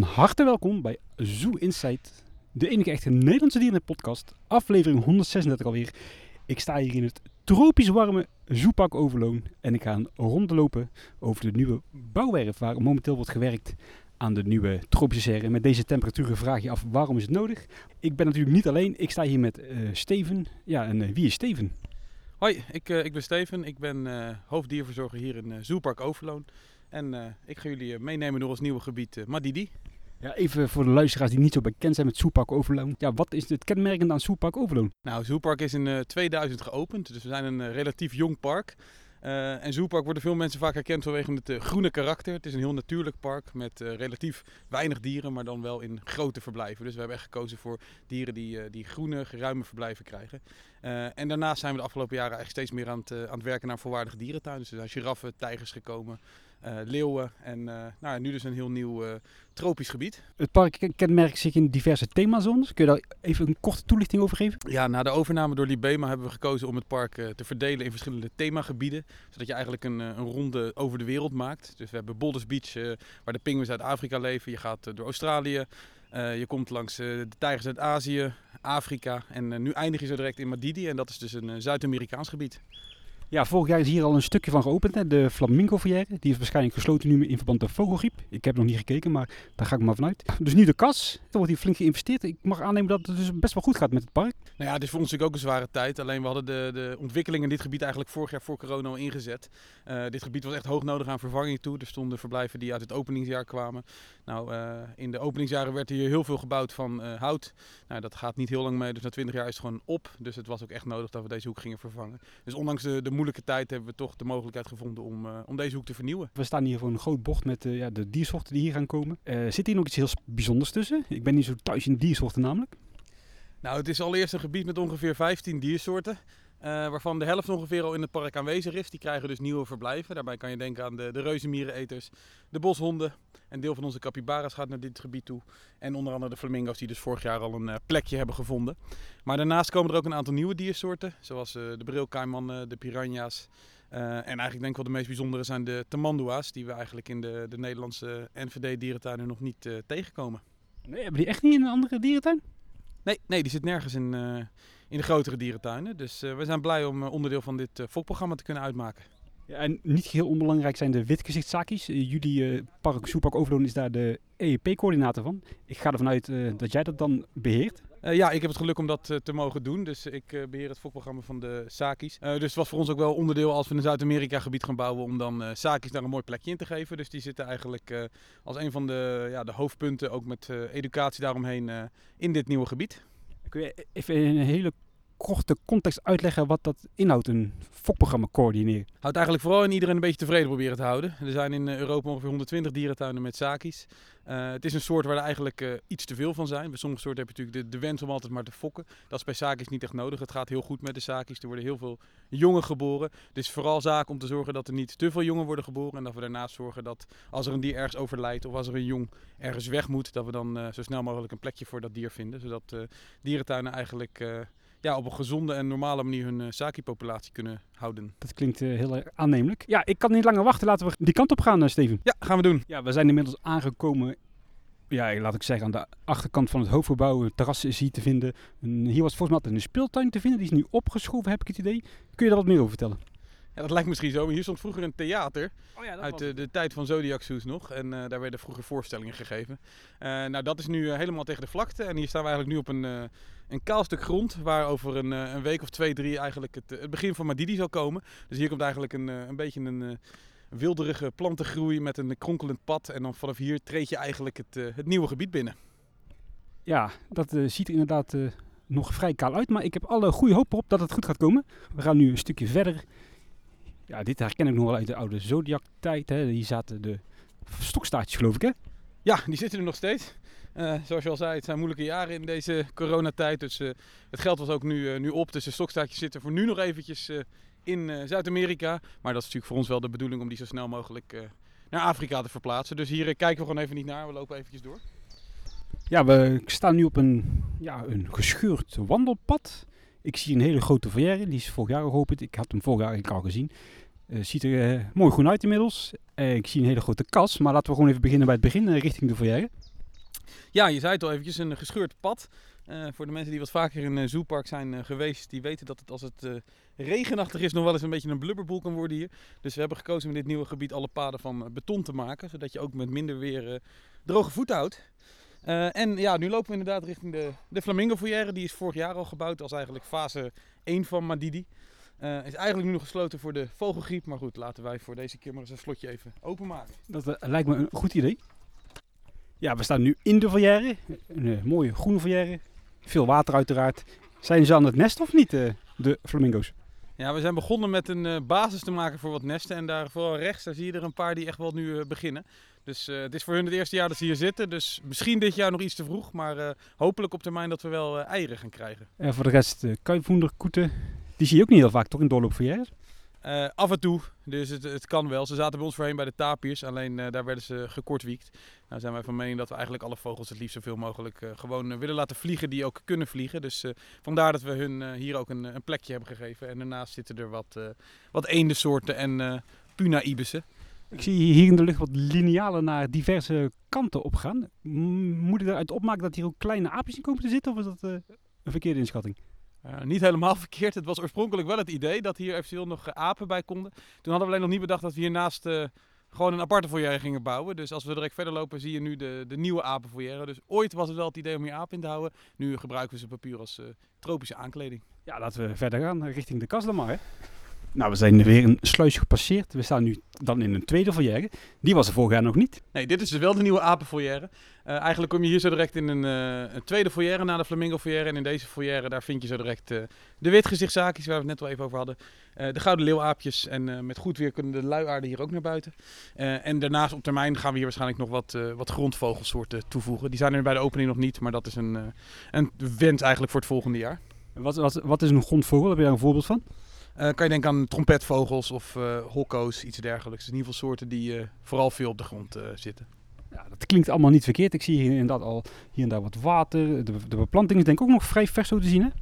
Van harte welkom bij Zoo Insight, de enige echte Nederlandse dierenpodcast, aflevering 136 alweer. Ik sta hier in het tropisch warme Zoopark Overloon en ik ga een ronde lopen over de nieuwe bouwwerf waar momenteel wordt gewerkt aan de nieuwe tropische serre. Met deze temperaturen vraag je af waarom is het nodig. Ik ben natuurlijk niet alleen, ik sta hier met eh, Steven. Ja, en eh, wie is Steven? Hoi, ik, eh, ik ben Steven. Ik ben hoofddierverzorger hier in Zoopark Overloon. En ik ga jullie meenemen door ons nieuwe gebied Madidi. Ja, even voor de luisteraars die niet zo bekend zijn met Zoopark Overloon. Ja, wat is het kenmerkend aan Zoopark Overloon? Nou, Zoopark is in eh, 2000 geopend, dus we zijn een eh, relatief jong park. Eh, en Zoopark worden veel mensen vaak herkend vanwege het eh, groene karakter. Het is een heel natuurlijk park met eh, relatief weinig dieren, maar dan wel in grote verblijven. Dus we hebben echt gekozen voor dieren die, eh, die groene, ruime verblijven krijgen. Eh, en daarnaast zijn we de afgelopen jaren eigenlijk steeds meer aan het, eh, aan het werken naar volwaardige dierentuin. Dus er zijn giraffen, tijgers gekomen, eh, leeuwen en eh, nou, nu dus een heel nieuw eh, tropisch gebied. Het park ken- kenmerkt zich in diverse themazones. Kun je daar even een korte toelichting over geven? Ja, na de overname door Libema hebben we gekozen om het park te verdelen in verschillende themagebieden. Zodat je eigenlijk een, een ronde over de wereld maakt. Dus we hebben Boulders Beach, waar de pinguïns uit Afrika leven. Je gaat door Australië. Je komt langs de tijgers uit Azië, Afrika. En nu eindig je zo direct in Madidi. En dat is dus een Zuid-Amerikaans gebied. Ja, vorig jaar is hier al een stukje van geopend, hè? de Flamingo Verrière. Die is waarschijnlijk gesloten nu in verband met vogelgriep. Ik heb nog niet gekeken, maar daar ga ik maar vanuit. Dus nu de kas. Er wordt hier flink geïnvesteerd. Ik mag aannemen dat het dus best wel goed gaat met het park. Nou ja, het is voor ons natuurlijk ook een zware tijd. Alleen we hadden de, de ontwikkeling in dit gebied eigenlijk vorig jaar voor corona al ingezet. Eh, dit gebied was echt hoog nodig aan vervanging toe. Er stonden verblijven die uit het openingsjaar kwamen. Nou, eh, in de openingsjaren werd hier heel veel gebouwd van eh, hout. Nou, dat gaat niet heel lang mee, dus na 20 jaar is het gewoon op. Dus het was ook echt nodig dat we deze hoek gingen vervangen. Dus ondanks de, de moeilijke tijd hebben we toch de mogelijkheid gevonden om, eh, om deze hoek te vernieuwen. We staan hier voor een groot bord met eh, ja, de diersoorten die hier gaan komen. Eh, zit hier nog iets heel bijzonders tussen? Ik ben niet zo thuis in diersoorten namelijk. Nou, het is allereerst een gebied met ongeveer 15 diersoorten. Eh, waarvan de helft ongeveer al in het park aanwezig is. Die krijgen dus nieuwe verblijven. Daarbij kan je denken aan de, de reuzenmiereneters, de boshonden. Een deel van onze capybara's gaat naar dit gebied toe. En onder andere de flamingo's die dus vorig jaar al een eh, plekje hebben gevonden. Maar daarnaast komen er ook een aantal nieuwe diersoorten. Zoals eh, de brilkaimannen, de piranha's. En eigenlijk denk ik wel de meest bijzondere zijn de tamandua's. Die we eigenlijk in de, de Nederlandse NVD-dierentuinen nog niet tegenkomen. Nee, hebben die echt niet in een andere dierentuin? Nee, nee, die zit nergens in, eh, in de grotere dierentuinen. Dus eh, we zijn blij om eh, onderdeel van dit fokprogramma te kunnen uitmaken. Ja, en niet geheel onbelangrijk zijn de witgezichtszakies. Eh, jullie park Soepark Overloon is daar de EEP-coördinator van. Ik ga ervan uit dat jij dat dan beheert. Eh, ja, ik heb het geluk om dat eh, te mogen doen. Dus ik eh, beheer het fokprogramma van de Sakis. Dus het was voor ons ook wel onderdeel als we een Zuid-Amerika gebied gaan bouwen om dan Sakis daar een mooi plekje in te geven. Dus die zitten eigenlijk als een van de, ja, de hoofdpunten, ook met educatie daaromheen, in dit nieuwe gebied. Kun je even in een hele korte context uitleggen wat dat inhoudt, een fokprogramma coördineren? Houdt eigenlijk vooral in iedereen een beetje tevreden proberen te houden. Er zijn in eh, Europa ongeveer 120 dierentuinen met sakis. Eh, het is een soort waar er eigenlijk eh, iets te veel van zijn. Bij sommige soorten heb je natuurlijk de, wens om altijd maar te fokken. Dat is bij sakis niet echt nodig. Het gaat heel goed met de sakis. Er worden heel veel jongen geboren. Het is vooral zaak om te zorgen dat er niet te veel jongen worden geboren. En dat we daarnaast zorgen dat als er een dier ergens overlijdt of als er een jong ergens weg moet, dat we dan zo snel mogelijk een plekje voor dat dier vinden. Zodat dierentuinen eigenlijk ja, op een gezonde en normale manier hun uh, saki-populatie kunnen houden. Dat klinkt eh, heel aannemelijk. Ja, ik kan niet langer wachten. Laten we die kant op gaan, eh, Steven. Ja, gaan we doen. Ja, we zijn inmiddels aangekomen. Ja, laat ik zeggen, aan de achterkant van het hoofdgebouw. Het terras is hier te vinden. Een- hier was volgens mij altijd een speeltuin te vinden. Die is nu opgeschoven, heb ik het idee. Kun je daar wat meer over vertellen? Ja, dat lijkt misschien zo. Maar hier stond vroeger een theater Oh ja, uit de, de tijd van Zodiac Soes nog. En eh, daar werden vroeger voorstellingen gegeven. Eh, nou, dat is nu eh, helemaal tegen de vlakte. En hier staan we eigenlijk nu op een, eh, een kaal stuk grond. Waar over een, eh, een week of twee, drie eigenlijk het, het begin van Madidi zal komen. Dus hier komt eigenlijk een, eh, een beetje een eh, wilderige plantengroei met een kronkelend pad. En dan vanaf hier treed je eigenlijk het, het nieuwe gebied binnen. Ja, dat ziet er inderdaad eh, nog vrij kaal uit. Maar ik heb alle goede hoop op dat het goed gaat komen. We gaan nu een stukje verder. Ja, dit herken ik nog wel uit de oude Zodiac-tijd. hè. Hier zaten de stokstaartjes, geloof ik, hè? Ja, die zitten er nog steeds. Eh, zoals je al zei, het zijn moeilijke jaren in deze coronatijd. Dus eh, het geld was ook nu, eh, nu op. Dus de stokstaartjes zitten voor nu nog eventjes in Zuid-Amerika. Maar dat is natuurlijk voor ons wel de bedoeling om die zo snel mogelijk naar Afrika te verplaatsen. Dus hier kijken we gewoon even niet naar. We lopen eventjes door. Ja, we staan nu op een, ja, een gescheurd wandelpad. Ik zie een hele grote verrière, die is vorig jaar geopend. Ik had hem vorig jaar al gezien. Eh, ziet er eh, mooi groen uit inmiddels. Eh, ik zie een hele grote kas, maar laten we gewoon even beginnen bij het begin, richting de verrière. Ja, je zei het al eventjes, een gescheurd pad. Voor de mensen die wat vaker in een zoopark zijn geweest, die weten dat het als het regenachtig is nog wel eens een beetje een blubberboel kan worden hier. Dus we hebben gekozen om in dit nieuwe gebied alle paden van beton te maken, zodat je ook met minder weer droge voeten houdt. en ja, nu lopen we inderdaad richting de, de Flamingo Foyer. Die is vorig jaar al gebouwd als eigenlijk fase 1 van Madidi. Is eigenlijk nu nog gesloten voor de vogelgriep. Maar goed, laten wij voor deze keer maar eens een slotje even openmaken. Dat lijkt me een goed idee. Ja, we staan nu in de volière. Een mooie groene volière. Veel water uiteraard. Zijn ze aan het nest of niet, uh, de flamingo's? Ja, we zijn begonnen met een uh, basis te maken voor wat nesten. En daar vooral rechts, daar zie je er een paar die echt wel nu uh, beginnen. Dus het is voor hun het eerste jaar dat ze hier zitten. Dus misschien dit jaar nog iets te vroeg. Maar hopelijk op termijn dat we wel eieren gaan krijgen. En voor de rest, uh, koeten, die zie je ook niet heel vaak toch in doorloopvolières? Uh, af en toe, dus het, het kan wel. Ze zaten bij ons voorheen bij de tapiers, alleen uh, daar werden ze gekortwiekt. Nou zijn wij van mening dat we eigenlijk alle vogels het liefst zoveel mogelijk uh, gewoon willen laten vliegen die ook kunnen vliegen. Dus vandaar dat we hun hier ook een, een, plekje hebben gegeven. En daarnaast zitten er wat, wat eendensoorten en puna ibissen. Ik zie hier in de lucht wat linealen naar diverse kanten opgaan. Moet ik eruit opmaken dat hier ook kleine aapjes in komen te zitten of is dat een verkeerde inschatting? Uh, niet helemaal verkeerd. Het was oorspronkelijk wel het idee dat hier eventueel nog uh, apen bij konden. Toen hadden we alleen nog niet bedacht dat we hiernaast uh, gewoon een aparte foyer gingen bouwen. Dus als we direct verder lopen zie je nu de, de nieuwe apenfoyer. Dus ooit was het wel het idee om hier apen in te houden. Nu gebruiken we ze papier als tropische aankleding. Ja, laten we verder gaan richting de. Hè? Nou, we zijn weer een sluis gepasseerd. We staan nu dan in een tweede foyer. Die was er vorig jaar nog niet. Nee, dit is dus wel de nieuwe apenfoyer. Uh, eigenlijk kom je hier zo direct in een, uh, een tweede foyer na de flamingo foyer. En in deze foyer daar vind je zo direct uh, de witgezichtszaakjes waar we het net wel even over hadden. de gouden leeuwaapjes. En met goed weer kunnen de luiaarden hier ook naar buiten. en daarnaast op termijn gaan we hier waarschijnlijk nog wat, wat grondvogelsoorten toevoegen. Die zijn er bij de opening nog niet, maar dat is een, een wens eigenlijk voor het volgende jaar. Wat, wat, wat is een grondvogel? Heb je daar een voorbeeld van? Uh, kan je denken aan trompetvogels of uh, hokko's, iets dergelijks. In ieder geval soorten die uh, vooral veel op de grond zitten. Ja, dat klinkt allemaal niet verkeerd. Ik zie hier inderdaad al hier en daar wat water. De, de beplanting is denk ik ook nog vrij vers zo te zien,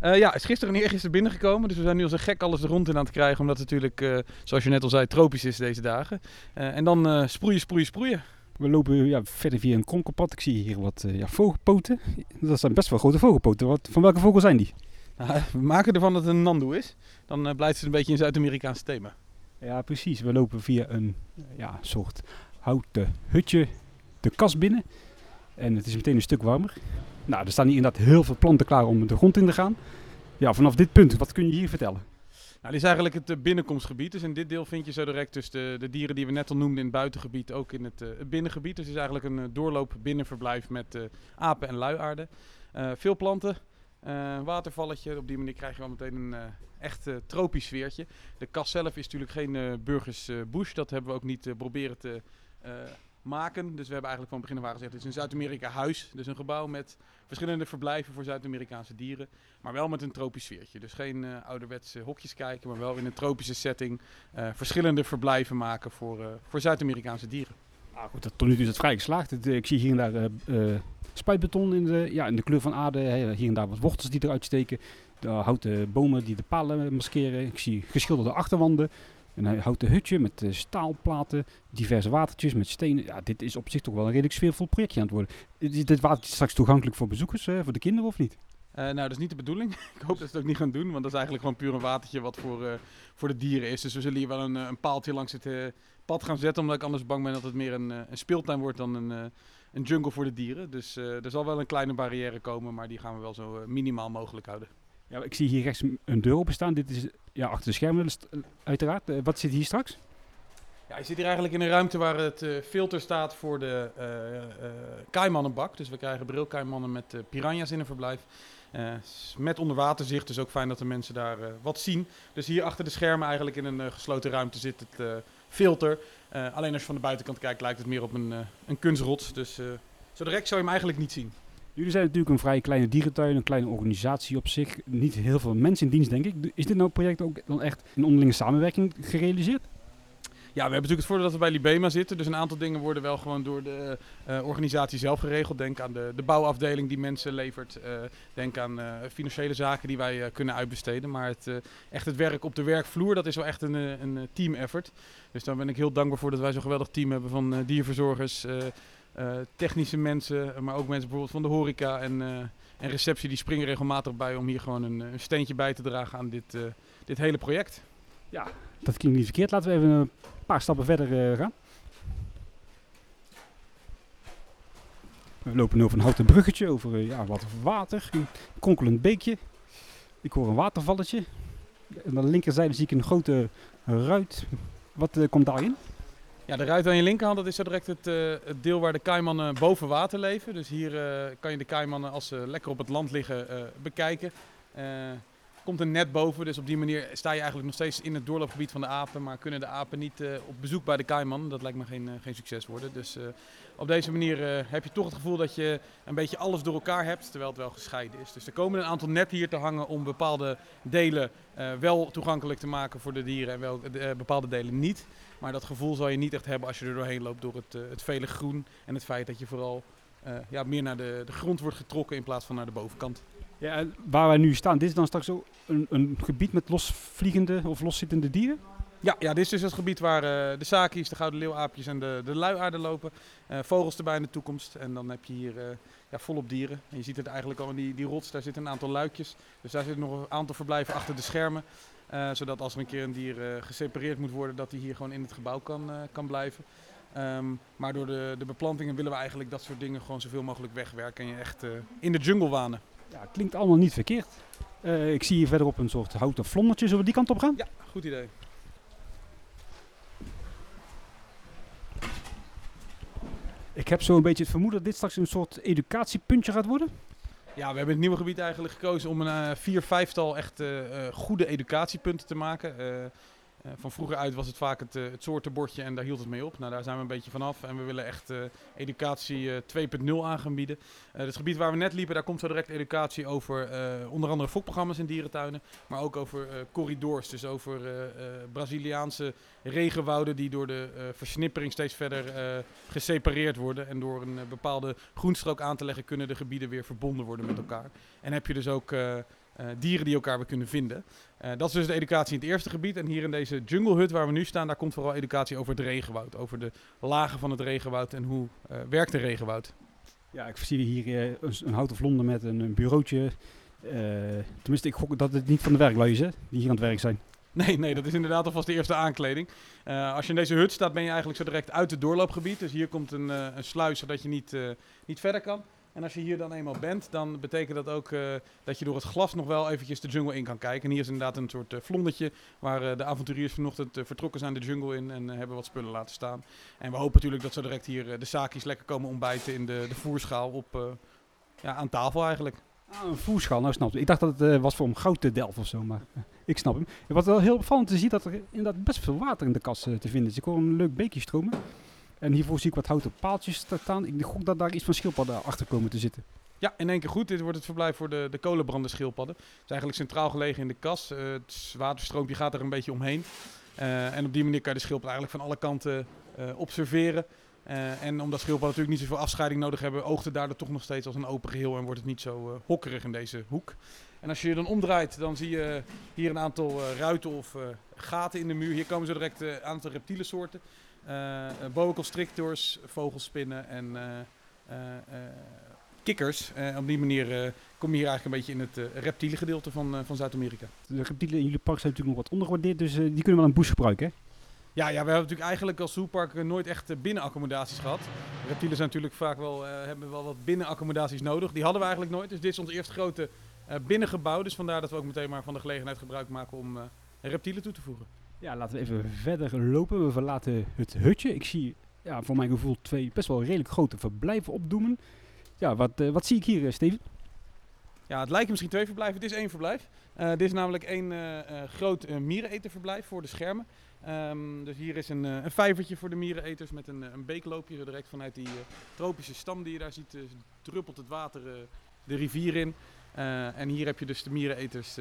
hè? ja, is gisteren en eergisteren binnengekomen. Dus we zijn nu als een gek alles de grond in aan het krijgen. Omdat het natuurlijk, zoals je net al zei, tropisch is deze dagen. en dan sproeien, sproeien, sproeien. We lopen ja, verder via een kronkelpad. Ik zie hier wat ja, vogelpoten. Dat zijn best wel grote vogelpoten. Wat, van welke vogel zijn die? We maken ervan dat het een Nandu is. Dan uh, blijft het een beetje in Zuid-Amerikaanse thema. Ja, precies. We lopen via een ja, soort houten hutje de kas binnen. En het is meteen een stuk warmer. Nou, er staan hier inderdaad heel veel planten klaar om de grond in te gaan. Ja, vanaf dit punt, wat kun je hier vertellen? Nou, dit is eigenlijk het uh, binnenkomstgebied. Dus in dit deel vind je zo direct dus de, de dieren die we net al noemden in het buitengebied ook in het, uh, het binnengebied. Dus het is eigenlijk een doorloop binnenverblijf met apen en luiaarden. veel planten, uh, watervalletje. Op die manier krijg je wel meteen een uh, echt uh, tropisch sfeertje. De kas zelf is natuurlijk geen burgers bush. Dat hebben we ook niet proberen te maken. Dus we hebben eigenlijk van begin af aan gezegd: het is een Zuid-Amerika huis. Dus een gebouw met verschillende verblijven voor Zuid-Amerikaanse dieren. Maar wel met een tropisch sfeertje. Dus geen ouderwetse hokjes kijken, maar wel in een tropische setting verschillende verblijven maken voor, voor Zuid-Amerikaanse dieren. Nou goed, tot nu toe is het vrij geslaagd. Ik zie hier en daar spuitbeton in de, ja, in de kleur van aarde. Hier en daar wat wortels die eruit steken. De houten bomen die de palen maskeren. Ik zie geschilderde achterwanden. Een houten hutje met uh, staalplaten, diverse watertjes met stenen. Ja, dit is op zich toch wel een redelijk sfeervol projectje aan het worden. Is dit watertje straks toegankelijk voor bezoekers, voor de kinderen of niet? Uh, nou, dat is niet de bedoeling. ik hoop dat ze het ook niet gaan doen, want dat is eigenlijk gewoon puur een watertje wat voor, voor de dieren is. Dus we zullen hier wel een, een paaltje langs het pad gaan zetten, omdat ik anders bang ben dat het meer een, een speeltuin wordt dan een, een jungle voor de dieren. Dus uh, er zal wel een kleine barrière komen, maar die gaan we wel zo uh, minimaal mogelijk houden. Ja, ik zie hier rechts een deur openstaan. Dit is ja, achter de schermen eh, uiteraard. Wat zit hier straks? Ja, je zit hier eigenlijk in een ruimte waar het filter staat voor de kaimannenbak. Dus we krijgen brilkaimannen met piranha's in een verblijf. met onderwaterzicht, dus ook fijn dat de mensen daar wat zien. Dus hier achter de schermen eigenlijk in een gesloten ruimte zit het filter. Uh, alleen als je van de buitenkant kijkt, lijkt het meer op een, uh, een kunstrot. Dus uh, zo direct zou je hem eigenlijk niet zien. Jullie zijn natuurlijk een vrij kleine dierentuin, een kleine organisatie op zich. Niet heel veel mensen in dienst, denk ik. Is dit nou project ook dan echt in onderlinge samenwerking gerealiseerd? Ja, we hebben natuurlijk het voordeel dat we bij Libema zitten. Dus een aantal dingen worden wel gewoon door de uh, organisatie zelf geregeld. Denk aan de, de bouwafdeling die mensen levert. Uh, denk aan uh, financiële zaken die wij kunnen uitbesteden. Maar het, echt het werk op de werkvloer, dat is wel echt een, een team effort. Dus daar ben ik heel dankbaar voor dat wij zo'n geweldig team hebben van dierverzorgers, eh, technische mensen, maar ook mensen bijvoorbeeld van de horeca en, eh, en receptie, die springen regelmatig bij om hier gewoon een, een steentje bij te dragen aan dit, eh, dit hele project. Dat klinkt niet verkeerd. Laten we even een paar stappen verder eh, gaan. We lopen nu over een houten bruggetje, over eh, ja, wat water, een kronkelend beekje. Ik hoor een watervalletje. En aan de linkerzijde zie ik een grote ruit. Wat eh, komt daarin? Ja, de ruit aan je linkerhand, dat is direct het, het deel waar de kaimannen boven water leven. Dus hier kan je de kaimannen als ze lekker op het land liggen bekijken. Komt een net boven, dus op die manier sta je eigenlijk nog steeds in het doorloopgebied van de apen. Maar kunnen de apen niet eh, op bezoek bij de kaiman. Dat lijkt me geen, eh, geen succes worden. Dus eh, op deze manier heb je toch het gevoel dat je een beetje alles door elkaar hebt, terwijl het wel gescheiden is. Dus er komen een aantal netten hier te hangen om bepaalde delen wel toegankelijk te maken voor de dieren en wel, bepaalde delen niet. Maar dat gevoel zal je niet echt hebben als je er doorheen loopt door het, het vele groen en het feit dat je vooral ja, meer naar de, de grond wordt getrokken in plaats van naar de bovenkant. Ja, waar wij nu staan, dit is dan straks zo een, een gebied met losvliegende of loszittende dieren? Ja, ja, dit is dus het gebied waar eh, de saki's, de gouden leeuwaapjes en de, de luiaarden lopen. Eh, vogels erbij in de toekomst. En dan heb je hier eh, ja, volop dieren. En je ziet het eigenlijk al in die, die rots, daar zitten een aantal luikjes. Dus daar zitten nog een aantal verblijven achter de schermen. Zodat als er een keer een dier gesepareerd moet worden, dat die hier gewoon in het gebouw kan, kan blijven. Ehm, maar door de, de beplantingen willen we eigenlijk dat soort dingen gewoon zoveel mogelijk wegwerken. En je echt in de jungle wanen. Ja, klinkt allemaal niet verkeerd. Eh, ik zie hier verderop een soort houten vlondertje. Zullen we die kant op gaan? Ja, goed idee. Ik heb zo een beetje het vermoeden dat dit straks een soort educatiepuntje gaat worden. Ja, we hebben het nieuwe gebied eigenlijk gekozen om een eh, vier, vijftal echt eh, goede educatiepunten te maken. Eh, van vroeger uit was het vaak het, eh, het soortenbordje en daar hield het mee op. Nou, daar zijn we een beetje vanaf en we willen echt eh, educatie eh, 2.0 aan gaan bieden. Het gebied waar we net liepen, daar komt zo direct educatie over onder andere fokprogramma's in dierentuinen. Maar ook over corridors, dus over Braziliaanse regenwouden die door de versnippering steeds verder gesepareerd worden. En door een bepaalde groenstrook aan te leggen kunnen de gebieden weer verbonden worden met elkaar. En heb je dus ook eh, dieren die elkaar weer kunnen vinden. Eh, dat is dus de educatie in het eerste gebied. En hier in deze jungle hut waar we nu staan, daar komt vooral educatie over het regenwoud. Over de lagen van het regenwoud en hoe eh, werkt een regenwoud. Ja, ik zie hier een, houten vlonder met een, een bureautje. Tenminste, ik gok dat het niet van de werklui is, hè, die hier aan het werk zijn. Nee, nee, dat is inderdaad alvast de eerste aankleding. Als je in deze hut staat, ben je eigenlijk zo direct uit het doorloopgebied. Dus hier komt een, eh, een sluis zodat je niet, niet verder kan. En als je hier dan eenmaal bent, dan betekent dat ook eh, dat je door het glas nog wel eventjes de jungle in kan kijken. En hier is inderdaad een soort uh, vlondertje waar eh, de avonturiers vanochtend vertrokken zijn de jungle in en hebben wat spullen laten staan. En we hopen natuurlijk dat zo direct hier de zaakjes lekker komen ontbijten in de, de voerschaal op, ja, aan tafel eigenlijk. Ah, een voerschaal, nou snap ik. Ik dacht dat het was voor om goud te delven of zo, maar ik snap hem. Wat wel heel opvallend is, dat er inderdaad best veel water in de kas eh, te vinden is. Ik hoor een leuk beekje stromen. En hiervoor zie ik wat houten paaltjes staan. Ik gok dat daar iets van schildpadden achter komen te zitten. Ja, in één keer goed. Dit wordt het verblijf voor de, de. Het is eigenlijk centraal gelegen in de kas. Eh, het waterstroompje gaat er een beetje omheen. Eh, en op die manier kan je de schildpad eigenlijk van alle kanten eh, observeren. En omdat schildpadden natuurlijk niet zoveel afscheiding nodig hebben, oogt het daardoor toch nog steeds als een open geheel en wordt het niet zo hokkerig in deze hoek. En als je je dan omdraait, dan zie je hier een aantal ruiten of gaten in de muur. Hier komen zo direct een aantal reptiele soorten. Eh, boa constrictors, vogelspinnen en eh, eh, eh, kikkers. Eh, op die manier eh, kom je hier eigenlijk een beetje in het eh, reptiele gedeelte van, eh, van Zuid-Amerika. De reptielen in jullie park zijn natuurlijk nog wat ondergewaardeerd, dus eh, die kunnen wel een boost gebruiken, hè? Ja, ja, we hebben natuurlijk eigenlijk als zoepark eh, nooit echt eh, binnenaccommodaties gehad. Reptielen zijn natuurlijk vaak wel, eh, hebben wel wat binnenaccommodaties nodig. Die hadden we eigenlijk nooit. Dus dit is ons eerste grote eh, binnengebouw. Dus vandaar dat we ook meteen maar van de gelegenheid gebruik maken om eh, reptielen toe te voegen. Ja, laten we even verder lopen. We verlaten het hutje. Ik zie, ja, voor mijn gevoel, twee best wel redelijk grote verblijven opdoemen. Ja, wat, eh, wat zie ik hier, eh, Steven? Ja, het lijken misschien twee verblijven. Het is één verblijf. Eh, dit is namelijk één eh, groot uh, miereneterverblijf voor de schermen. Ehm, dus hier is een, een vijvertje voor de miereneters met een, een beekloopje. Direct vanuit die tropische stam die je daar ziet, druppelt het water de rivier in. En hier heb je dus de miereneters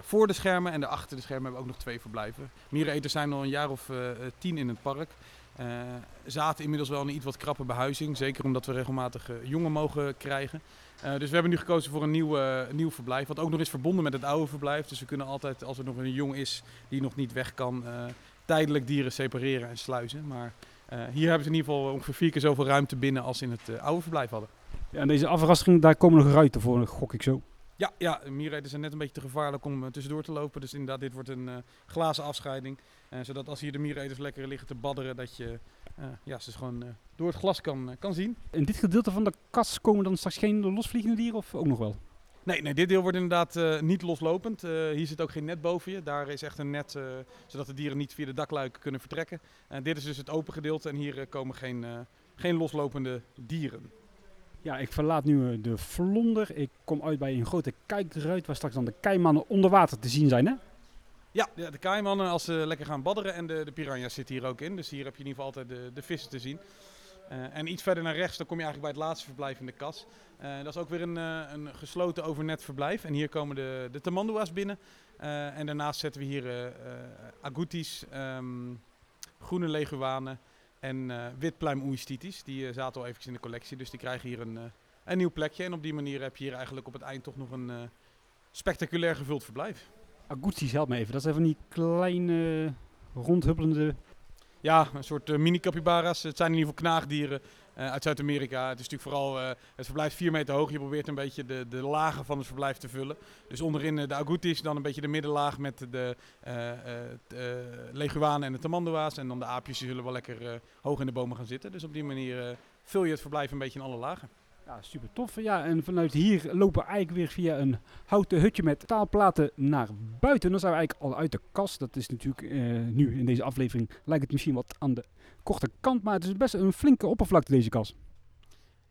voor de schermen. En achter de schermen hebben we ook nog twee verblijven. Miereneters zijn al een jaar of eh, eh, tien in het park. Eh, zaten inmiddels wel in een iets wat krappe behuizing. Zeker omdat we regelmatig eh, jongen mogen krijgen. Eh, dus we hebben nu gekozen voor een nieuw, eh, nieuw verblijf. Wat ook nog is verbonden met het oude verblijf. Dus we kunnen altijd, als er nog een jong is die nog niet weg kan, eh, tijdelijk dieren separeren en sluizen. Maar hier hebben ze in ieder geval ongeveer vier keer zoveel ruimte binnen als in het oude verblijf hadden. Ja, en deze afrastering, daar komen nog ruiten voor, gok ik zo. Ja, ja miereten zijn net een beetje te gevaarlijk om tussendoor te lopen. Dus inderdaad, dit wordt een glazen afscheiding. zodat als hier de miereters lekker liggen te badderen, dat je ja, ze gewoon door het glas kan, kan zien. In dit gedeelte van de kas komen dan straks geen losvliegende dieren of ook nog wel? Nee, nee, dit deel wordt inderdaad uh, niet loslopend. Uh, hier zit ook geen net boven je. Daar is echt een net, uh, zodat de dieren niet via de dakluiken kunnen vertrekken. dit is dus het open gedeelte en hier komen geen, geen loslopende dieren. Ja, ik verlaat nu de vlonder. Ik kom uit bij een grote kijkruit waar straks dan de keimannen onder water te zien zijn, hè? Ja, de keimannen als ze lekker gaan badderen en de, de piranha's zitten hier ook in. Dus hier heb je in ieder geval altijd de, de vissen te zien. Uh, en iets verder naar rechts, dan kom je eigenlijk bij het laatste verblijf in de kas. Uh, dat is ook weer een, een gesloten overnet verblijf. En hier komen de, de tamandua's binnen. en daarnaast zetten we hier agoutis, um, groene leguanen en witpluim oeistitis. Die zaten al eventjes in de collectie, dus die krijgen hier een, een nieuw plekje. En op die manier heb je hier eigenlijk op het eind toch nog een spectaculair gevuld verblijf. Agoutis, help me even. Dat zijn van die kleine rondhuppelende ja, een soort uh, mini-capybara's. Het zijn in ieder geval knaagdieren uh, uit Zuid-Amerika. Het is natuurlijk vooral, uh, het verblijf 4 meter hoog. Je probeert een beetje de, de lagen van het verblijf te vullen. Dus onderin de agoutis, dan een beetje de middenlaag met de leguanen en de tamandua's. En dan de aapjes die zullen wel lekker hoog in de bomen gaan zitten. Dus op die manier vul je het verblijf een beetje in alle lagen. Ja, super tof. Ja, en vanuit hier lopen we eigenlijk weer via een houten hutje met taalplaten naar buiten. Dan zijn we eigenlijk al uit de kast. Dat is natuurlijk uh, nu in deze aflevering lijkt het misschien wat aan de korte kant, maar het is best een flinke oppervlakte deze kast.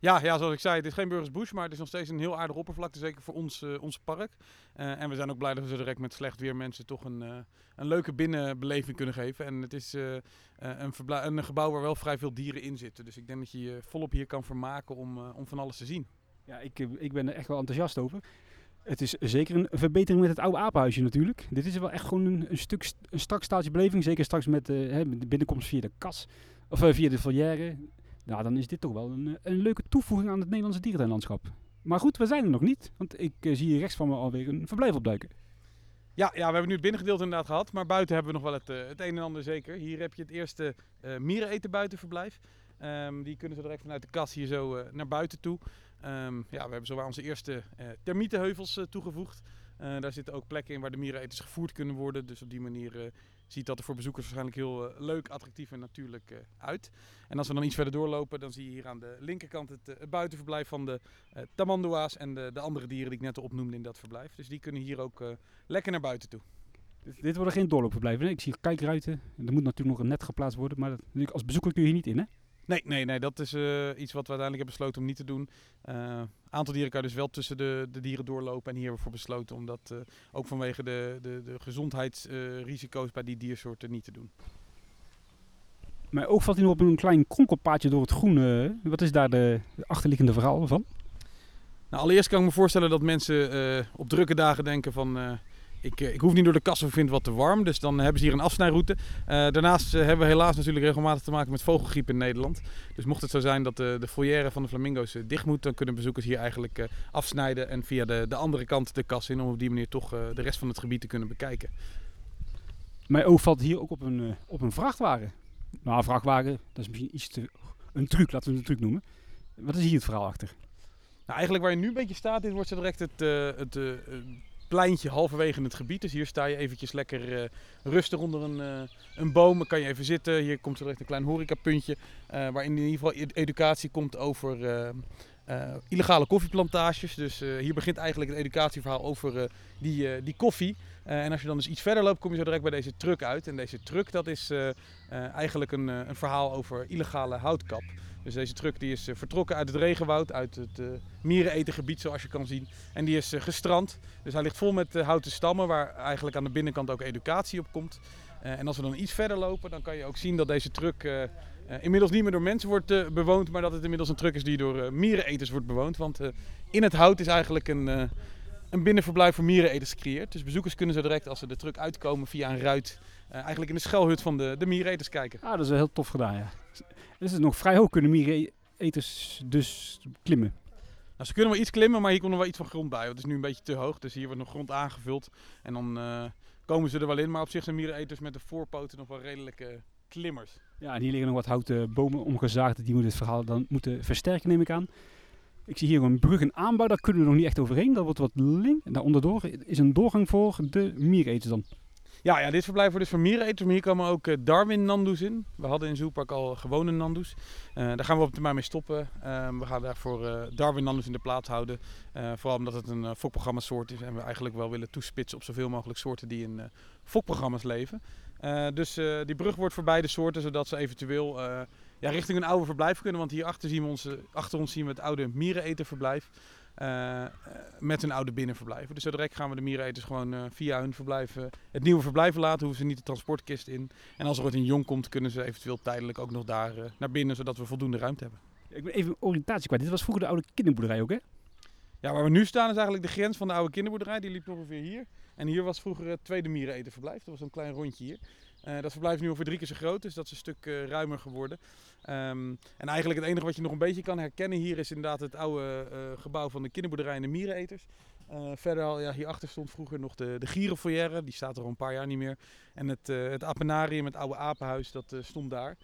Ja, ja, zoals ik zei, het is geen Burgers Bush, maar het is nog steeds een heel aardig oppervlakte, zeker voor ons, uh, ons park. Uh, en we zijn ook blij dat we zo direct met slecht weer mensen toch een, uh, een leuke binnenbeleving kunnen geven. En het is een, een, gebouw waar wel vrij veel dieren in zitten. Dus ik denk dat je je volop hier kan vermaken om, om van alles te zien. Ja, ik, ik ben er echt wel enthousiast over. Het is zeker een verbetering met het oude apenhuisje natuurlijk. Dit is wel echt gewoon een, stuk een strak beleving. Zeker straks met, hè, met de binnenkomst via de kas. Of via de volière. Nou, dan is dit toch wel een, eh, een leuke toevoeging aan het Nederlandse dierentuinlandschap. Maar goed, we zijn er nog niet, want ik uh, zie hier rechts van me alweer een verblijf opduiken. Ja, ja, we hebben nu het binnengedeelte inderdaad gehad, maar buiten hebben we nog wel het, uh, het een en ander zeker. Hier heb je het eerste uh, miereneten buitenverblijf. Um, die kunnen ze direct vanuit de kas hier zo naar buiten toe. Um, ja, we hebben zowaar onze eerste termietenheuvels toegevoegd. Daar zitten ook plekken in waar de miereneters gevoerd kunnen worden. Dus op die manier ziet dat er voor bezoekers waarschijnlijk heel uh, leuk, attractief en natuurlijk uit. En als we dan iets verder doorlopen, dan zie je hier aan de linkerkant het, het buitenverblijf van de tamandua's en de, de, andere dieren die ik net opnoemde in dat verblijf. Dus die kunnen hier ook lekker naar buiten toe. Dit, dit worden geen doorloopverblijven. Ik zie kijkruiten. Er moet natuurlijk nog een net geplaatst worden, maar dat, als bezoeker kun je hier niet in, hè? Nee, nee, nee, dat is uh, iets wat we uiteindelijk hebben besloten om niet te doen. Een uh, aantal dieren kan dus wel tussen de, de dieren doorlopen. En hier hebben we voor besloten om dat uh, ook vanwege de, de, de gezondheidsrisico's bij die diersoorten niet te doen. Mijn oog valt hier op een klein kronkelpaadje door het groen. wat is daar de achterliggende verhaal van? Nou, allereerst kan ik me voorstellen dat mensen op drukke dagen denken van ik, eh, ik hoef niet door de kassen, of vind het wat te warm. Dus dan hebben ze hier een afsnijroute. Uh, daarnaast uh, hebben we helaas natuurlijk regelmatig te maken met vogelgriep in Nederland. Dus mocht het zo zijn dat de, de foyer van de flamingo's dicht moet, dan kunnen bezoekers hier eigenlijk afsnijden en via de, de andere kant de kas in. Om op die manier toch de rest van het gebied te kunnen bekijken. Mijn oog valt hier ook op een, op een vrachtwagen. Nou, een vrachtwagen, dat is misschien iets te... Een truc, laten we het een truc noemen. Wat is hier het verhaal achter? Nou, eigenlijk waar je nu een beetje staat, dit wordt zo direct het, het pleintje halverwege het gebied. Dus hier sta je eventjes lekker uh, rustig onder een, uh, een boom. Dan kan je even zitten. Hier komt er echt een klein horecapuntje. Uh, in ieder geval educatie komt over illegale koffieplantages. Dus hier begint eigenlijk het educatieverhaal over die, die koffie. en als je dan dus iets verder loopt, kom je zo direct bij deze truck uit. En deze truck dat is eigenlijk een, een verhaal over illegale houtkap. Dus deze truck die is eh, vertrokken uit het regenwoud, uit het uh, mierenetengebied zoals je kan zien. En die is uh, gestrand. Dus hij ligt vol met houten stammen waar eigenlijk aan de binnenkant ook educatie op komt. en als we dan iets verder lopen, dan kan je ook zien dat deze truck inmiddels niet meer door mensen wordt bewoond. Maar dat het inmiddels een truck is die door miereneters wordt bewoond. Want in het hout is eigenlijk een, een binnenverblijf voor miereneters gecreëerd. Dus bezoekers kunnen zo direct als ze de truck uitkomen via een ruit... eigenlijk in de schuilhut van de, de miereneters kijken. Ah, dat is heel tof gedaan ja. Dus is nog vrij hoog kunnen miereneters dus klimmen. Nou, ze kunnen wel iets klimmen, maar hier komt nog wel iets van grond bij. Want het is nu een beetje te hoog, dus hier wordt nog grond aangevuld. En dan uh, komen ze er wel in. Maar op zich zijn miereneters met de voorpoten nog wel redelijk uh, klimmers. Ja, en hier liggen nog wat houten bomen omgezaagd. Die moeten het verhaal dan moeten versterken, neem ik aan. Ik zie hier een brug in aanbouw, daar kunnen we nog niet echt overheen. Dat wordt wat link. En daar onderdoor is een doorgang voor de miereters dan. Ja, ja, dit verblijf wordt dus voor miereneters, maar hier komen ook eh, Darwin Nandoes in. We hadden in Zoepak al gewone Nandoes. Eh, daar gaan we op termijn mee stoppen. Ehm, we gaan daarvoor uh, Darwin Nandoes in de plaats houden. vooral omdat het een fokprogramma soort is en we eigenlijk wel willen toespitsen op zoveel mogelijk soorten die in fokprogramma's leven. dus die brug wordt voor beide soorten, zodat ze eventueel ja, richting een oude verblijf kunnen. Want hier achter, zien we onze, achter ons zien we het oude miereneterverblijf. Uh, met hun oude binnenverblijven. Dus zo direct gaan we de miereneters gewoon uh, via hun verblijf het nieuwe verblijf laten. Hoeven ze niet de transportkist in. En als er ooit een jong komt, kunnen ze eventueel tijdelijk ook nog daar naar binnen, zodat we voldoende ruimte hebben. Ik ben even oriëntatie kwijt. Dit was vroeger de oude kinderboerderij ook, hè? Ja, waar we nu staan is eigenlijk de grens van de oude kinderboerderij. Die liep ongeveer hier. En hier was vroeger het tweede miereneterverblijf. Dat was een klein rondje hier. Uh, dat verblijf is nu ongeveer drie keer zo groot, dus dat is een stuk uh, ruimer geworden. Um, en eigenlijk het enige wat je nog een beetje kan herkennen hier is inderdaad het oude uh, gebouw van de kinderboerderij en de miereneters. verder al, ja, hierachter stond vroeger nog de, de die staat er al een paar jaar niet meer. En het, het apenarium, het oude apenhuis, dat stond daar.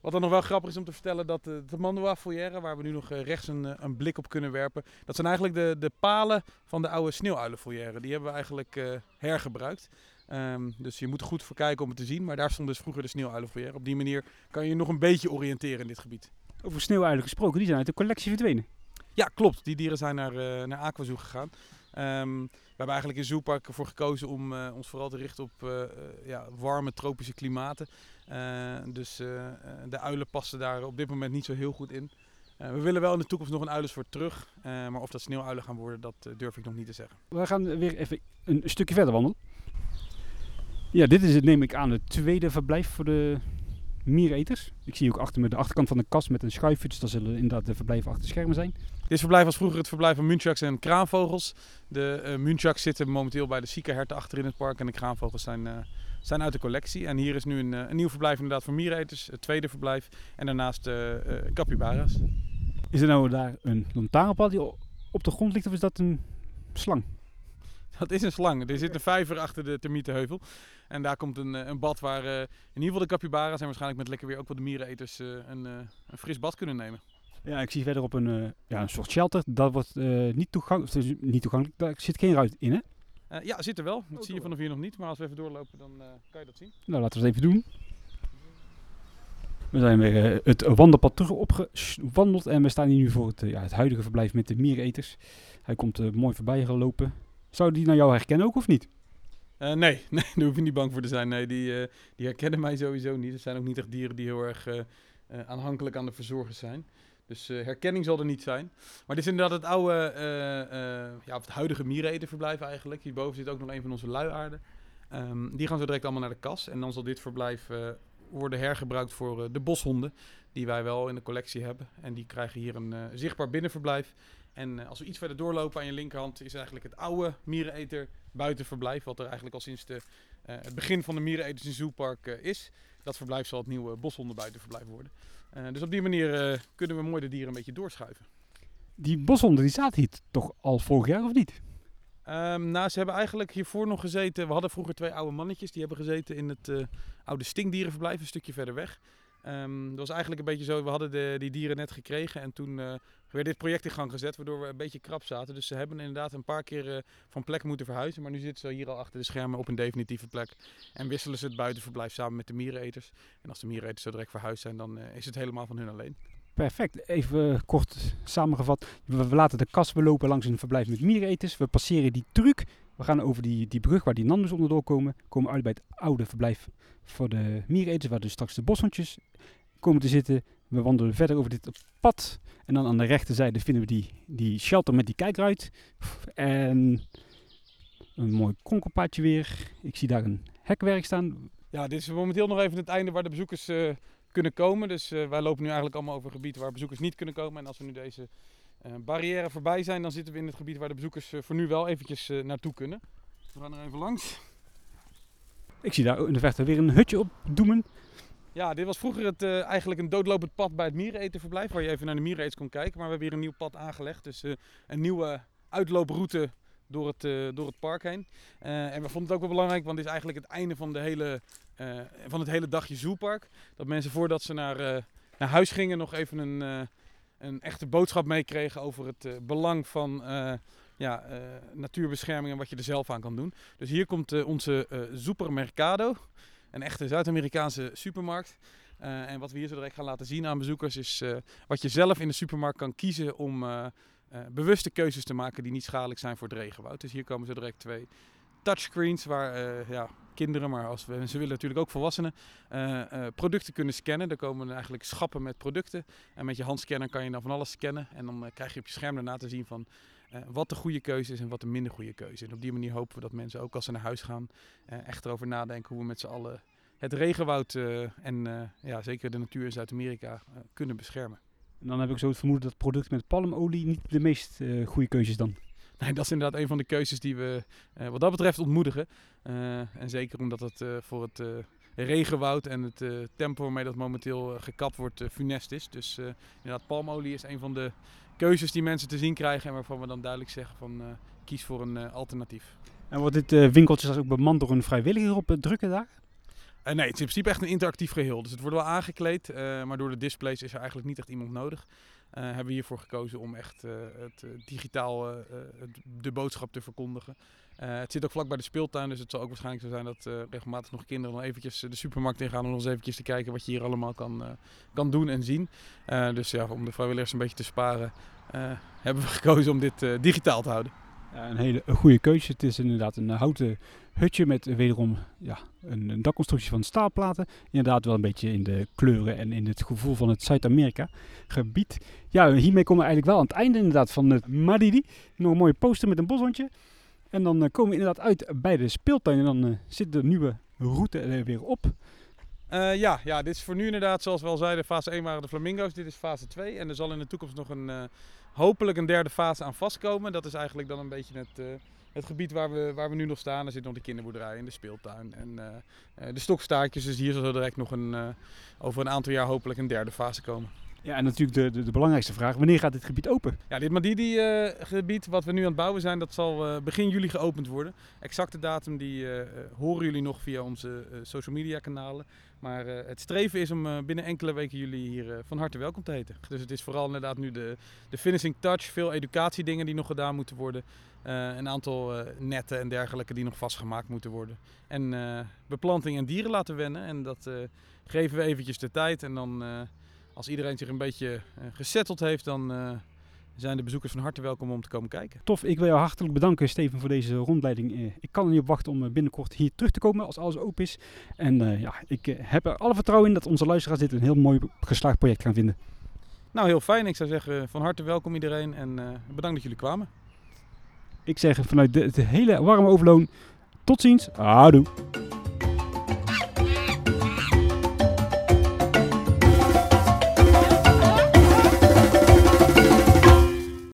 Wat dan nog wel grappig is om te vertellen, dat de, de Mandoa waar we nu nog rechts een, een, blik op kunnen werpen, dat zijn eigenlijk de, de palen van de oude sneeuwuilenfoyer. Die hebben we eigenlijk hergebruikt. Um, dus je moet er goed voor kijken om het te zien. Maar daar stond dus vroeger de sneeuwuilenfoyer. Op die manier kan je je nog een beetje oriënteren in dit gebied. Over sneeuwuilen gesproken, die zijn uit de collectie verdwenen. Ja, klopt. Die dieren zijn naar, uh, naar Aquazoo gegaan. Um, we hebben eigenlijk in Zoopark ervoor gekozen om uh, ons vooral te richten op uh, ja, warme tropische klimaten. dus de uilen passen daar op dit moment niet zo heel goed in. we willen wel in de toekomst nog een uilensoort terug. maar of dat sneeuwuilen gaan worden, dat durf ik nog niet te zeggen. We gaan weer even een stukje verder wandelen. Ja, dit is het, neem ik aan, het tweede verblijf voor de miereters. Ik zie ook achter me de achterkant van de kast met een schuifje, dus dat zullen inderdaad de verblijven achter schermen zijn. Dit verblijf was vroeger het verblijf van muntjaks en kraanvogels. De uh, muntjaks zitten momenteel bij de ziekenherten achter in het park en de kraanvogels zijn, uh, zijn uit de collectie. En hier is nu een, uh, een nieuw verblijf inderdaad voor miereters, het tweede verblijf. En daarnaast uh, capybara's. Is er nou daar een lantaarnpaal die op de grond ligt of is dat een slang? Dat is een slang. Er zit een vijver achter de termietenheuvel. En daar komt een, eh, een bad waar uh, in ieder geval de capybara's en waarschijnlijk met lekker weer ook wat de miereneters uh, een, een, fris bad kunnen nemen. Ja, ik zie verder op een, ja, een soort shelter. Dat wordt niet, toegankelijk, niet toegankelijk. Daar zit geen ruit in, hè? ja, zit er wel. Dat oh, zie je vanaf hier nog niet. Maar als we even doorlopen, dan kan je dat zien. Nou, laten we het even doen. We zijn weer het wandelpad terug opgewandeld en we staan hier nu voor het, ja, het huidige verblijf met de miereneters. Hij komt mooi voorbij gelopen. Zou die naar jou herkennen ook of niet? Uh, nee, nee, daar hoef je niet bang voor te zijn. Nee, die, uh, die herkennen mij sowieso niet. Het zijn ook niet echt dieren die heel erg uh, aanhankelijk aan de verzorgers zijn. Dus herkenning zal er niet zijn. Maar dit is inderdaad het oude, ja, het huidige miereneterverblijf eigenlijk. Hierboven zit ook nog een van onze luiaarden. Um, die gaan zo direct allemaal naar de kas. En dan zal dit verblijf worden hergebruikt voor de boshonden. Die wij wel in de collectie hebben. En die krijgen hier een zichtbaar binnenverblijf. En uh, als we iets verder doorlopen aan je linkerhand is eigenlijk het oude miereneter buitenverblijf. Wat er eigenlijk al sinds de, uh, het begin van de miereneters in Zoepark uh, is. Dat verblijf zal het nieuwe buitenverblijf worden. dus op die manier kunnen we mooi de dieren een beetje doorschuiven. Die boshonden die zaten hier toch al vorig jaar of niet? Um, nou, ze hebben eigenlijk hiervoor nog gezeten. We hadden vroeger twee oude mannetjes. Die hebben gezeten in het oude stinkdierenverblijf, een stukje verder weg. Um, dat was eigenlijk een beetje zo, we hadden de, die dieren net gekregen en toen uh, werd dit project in gang gezet, waardoor we een beetje krap zaten. Dus ze hebben inderdaad een paar keer uh, van plek moeten verhuizen, maar nu zitten ze hier al achter de schermen op een definitieve plek. En wisselen ze het buitenverblijf samen met de miereneters. En als de miereneters zo direct verhuisd zijn, dan uh, is het helemaal van hun alleen. Perfect. Even kort samengevat. We, we laten de kas belopen langs een verblijf met miereneters. We passeren die truc. We gaan over die, die brug waar die Nandus onderdoor komen. Komen uit bij het oude verblijf voor de miereneters, waar dus straks de boshondjes komen te zitten. We wandelen verder over dit pad. En dan aan de rechterzijde vinden we die, die shelter met die kijkruit. En een mooi kronkelpaadje weer. Ik zie daar een hekwerk staan. Ja, dit is momenteel nog even het einde waar de bezoekers uh, kunnen komen. Dus uh, wij lopen nu eigenlijk allemaal over gebieden waar bezoekers niet kunnen komen. En als we nu deze barrière voorbij zijn, dan zitten we in het gebied waar de bezoekers voor nu wel eventjes naartoe kunnen. We gaan er even langs. Ik zie daar in de verte weer een hutje op doemen. Ja, dit was vroeger het, uh, eigenlijk een doodlopend pad bij het miereneterverblijf, waar je even naar de miereneters kon kijken. Maar we hebben hier een nieuw pad aangelegd, dus uh, een nieuwe uitlooproute door het, eh, door het park heen. Eh, en we vonden het ook wel belangrijk, want het is eigenlijk het einde van, de hele, eh, van het hele dagje Zoepark. Dat mensen voordat ze naar, eh, naar huis gingen nog even een, eh, een echte boodschap meekregen over het eh, belang van eh, ja, eh, natuurbescherming en wat je er zelf aan kan doen. Dus hier komt onze Supermercado, een echte Zuid-Amerikaanse supermarkt. En wat we hier zo direct gaan laten zien aan bezoekers is wat je zelf in de supermarkt kan kiezen om bewuste keuzes te maken die niet schadelijk zijn voor het regenwoud. Dus hier komen zo direct twee touchscreens waar ja, kinderen, maar als we, ze willen natuurlijk ook volwassenen, eh, producten kunnen scannen. Er komen eigenlijk schappen met producten. En met je handscanner kan je dan van alles scannen. En dan eh, krijg je op je scherm daarna te zien van wat de goede keuze is en wat de minder goede keuze is. En op die manier hopen we dat mensen ook als ze naar huis gaan echt erover nadenken hoe we met z'n allen het regenwoud en ja, zeker de natuur in Zuid-Amerika kunnen beschermen. En dan heb ik zo het vermoeden dat producten met palmolie niet de meest goede keuzes dan. Nee, dat is inderdaad een van de keuzes die we eh, wat dat betreft ontmoedigen. Eh, en zeker omdat het eh, voor het regenwoud en het tempo waarmee dat momenteel gekapt wordt funest is. Dus inderdaad, palmolie is een van de keuzes die mensen te zien krijgen en waarvan we dan duidelijk zeggen van kies voor een alternatief. En wordt dit eh, winkeltje ook bemand door een vrijwilliger op het drukke dag? Eh, nee, het is in principe echt een interactief geheel. Dus het wordt wel aangekleed, maar door de displays is er eigenlijk niet echt iemand nodig. Eh, hebben we hiervoor gekozen om echt eh, het eh, digitaal de boodschap te verkondigen. Het zit ook vlak bij de speeltuin, dus het zal ook waarschijnlijk zo zijn dat regelmatig nog kinderen dan eventjes de supermarkt ingaan om nog eens eventjes te kijken wat je hier allemaal kan, kan doen en zien. Dus ja, om de vrijwilligers een beetje te sparen, hebben we gekozen om dit digitaal te houden. Ja, een hele goede keuze. Het is inderdaad een eh, houten hutje met eh, wederom ja, een, een dakconstructie van staalplaten. Inderdaad wel een beetje in de kleuren en in het gevoel van het Zuid-Amerika gebied. Ja, hiermee komen we eigenlijk wel aan het einde inderdaad van het Madidi. Nog een mooie poster met een boshondje. En dan eh, komen we inderdaad uit bij de speeltuin en dan eh, zit de nieuwe route er weer op. Eh, ja, ja, dit is voor nu inderdaad, zoals we al zeiden, fase 1 waren de flamingo's. Dit is fase 2. En er zal in de toekomst nog een, eh, hopelijk een derde fase aan vastkomen. Dat is eigenlijk dan een beetje het, eh, het gebied waar we, waar we nu nog staan. Er zit nog de kinderboerderij en de speeltuin en eh, eh, de stokstaartjes. Dus hier zal direct nog een, over een aantal jaar hopelijk een derde fase komen. Ja, en natuurlijk de, de, de belangrijkste vraag. Wanneer gaat dit gebied open? Ja, dit Madidi-gebied wat we nu aan het bouwen zijn, dat zal eh, begin juli geopend worden. Exacte datum die eh, eh, horen jullie nog via onze eh, social media kanalen. Maar eh, het streven is om eh, binnen enkele weken jullie hier eh, van harte welkom te heten. Dus het is vooral inderdaad nu de, de finishing touch, veel educatiedingen die nog gedaan moeten worden. eh, een aantal eh, netten en dergelijke die nog vastgemaakt moeten worden. En eh, beplanting en dieren laten wennen. En dat eh, geven we eventjes de tijd. En dan, eh, als iedereen zich een beetje eh, gesetteld heeft, dan eh, zijn de bezoekers van harte welkom om te komen kijken. Tof, ik wil jou hartelijk bedanken Steven voor deze rondleiding. Eh, Ik kan er niet op wachten om binnenkort hier terug te komen als alles open is. En ja, ik heb er alle vertrouwen in dat onze luisteraars dit een heel mooi geslaagd project gaan vinden. Nou, heel fijn. Ik zou zeggen van harte welkom iedereen en bedankt dat jullie kwamen. Ik zeg vanuit de, het hele warme overloon, tot ziens. Houdoe.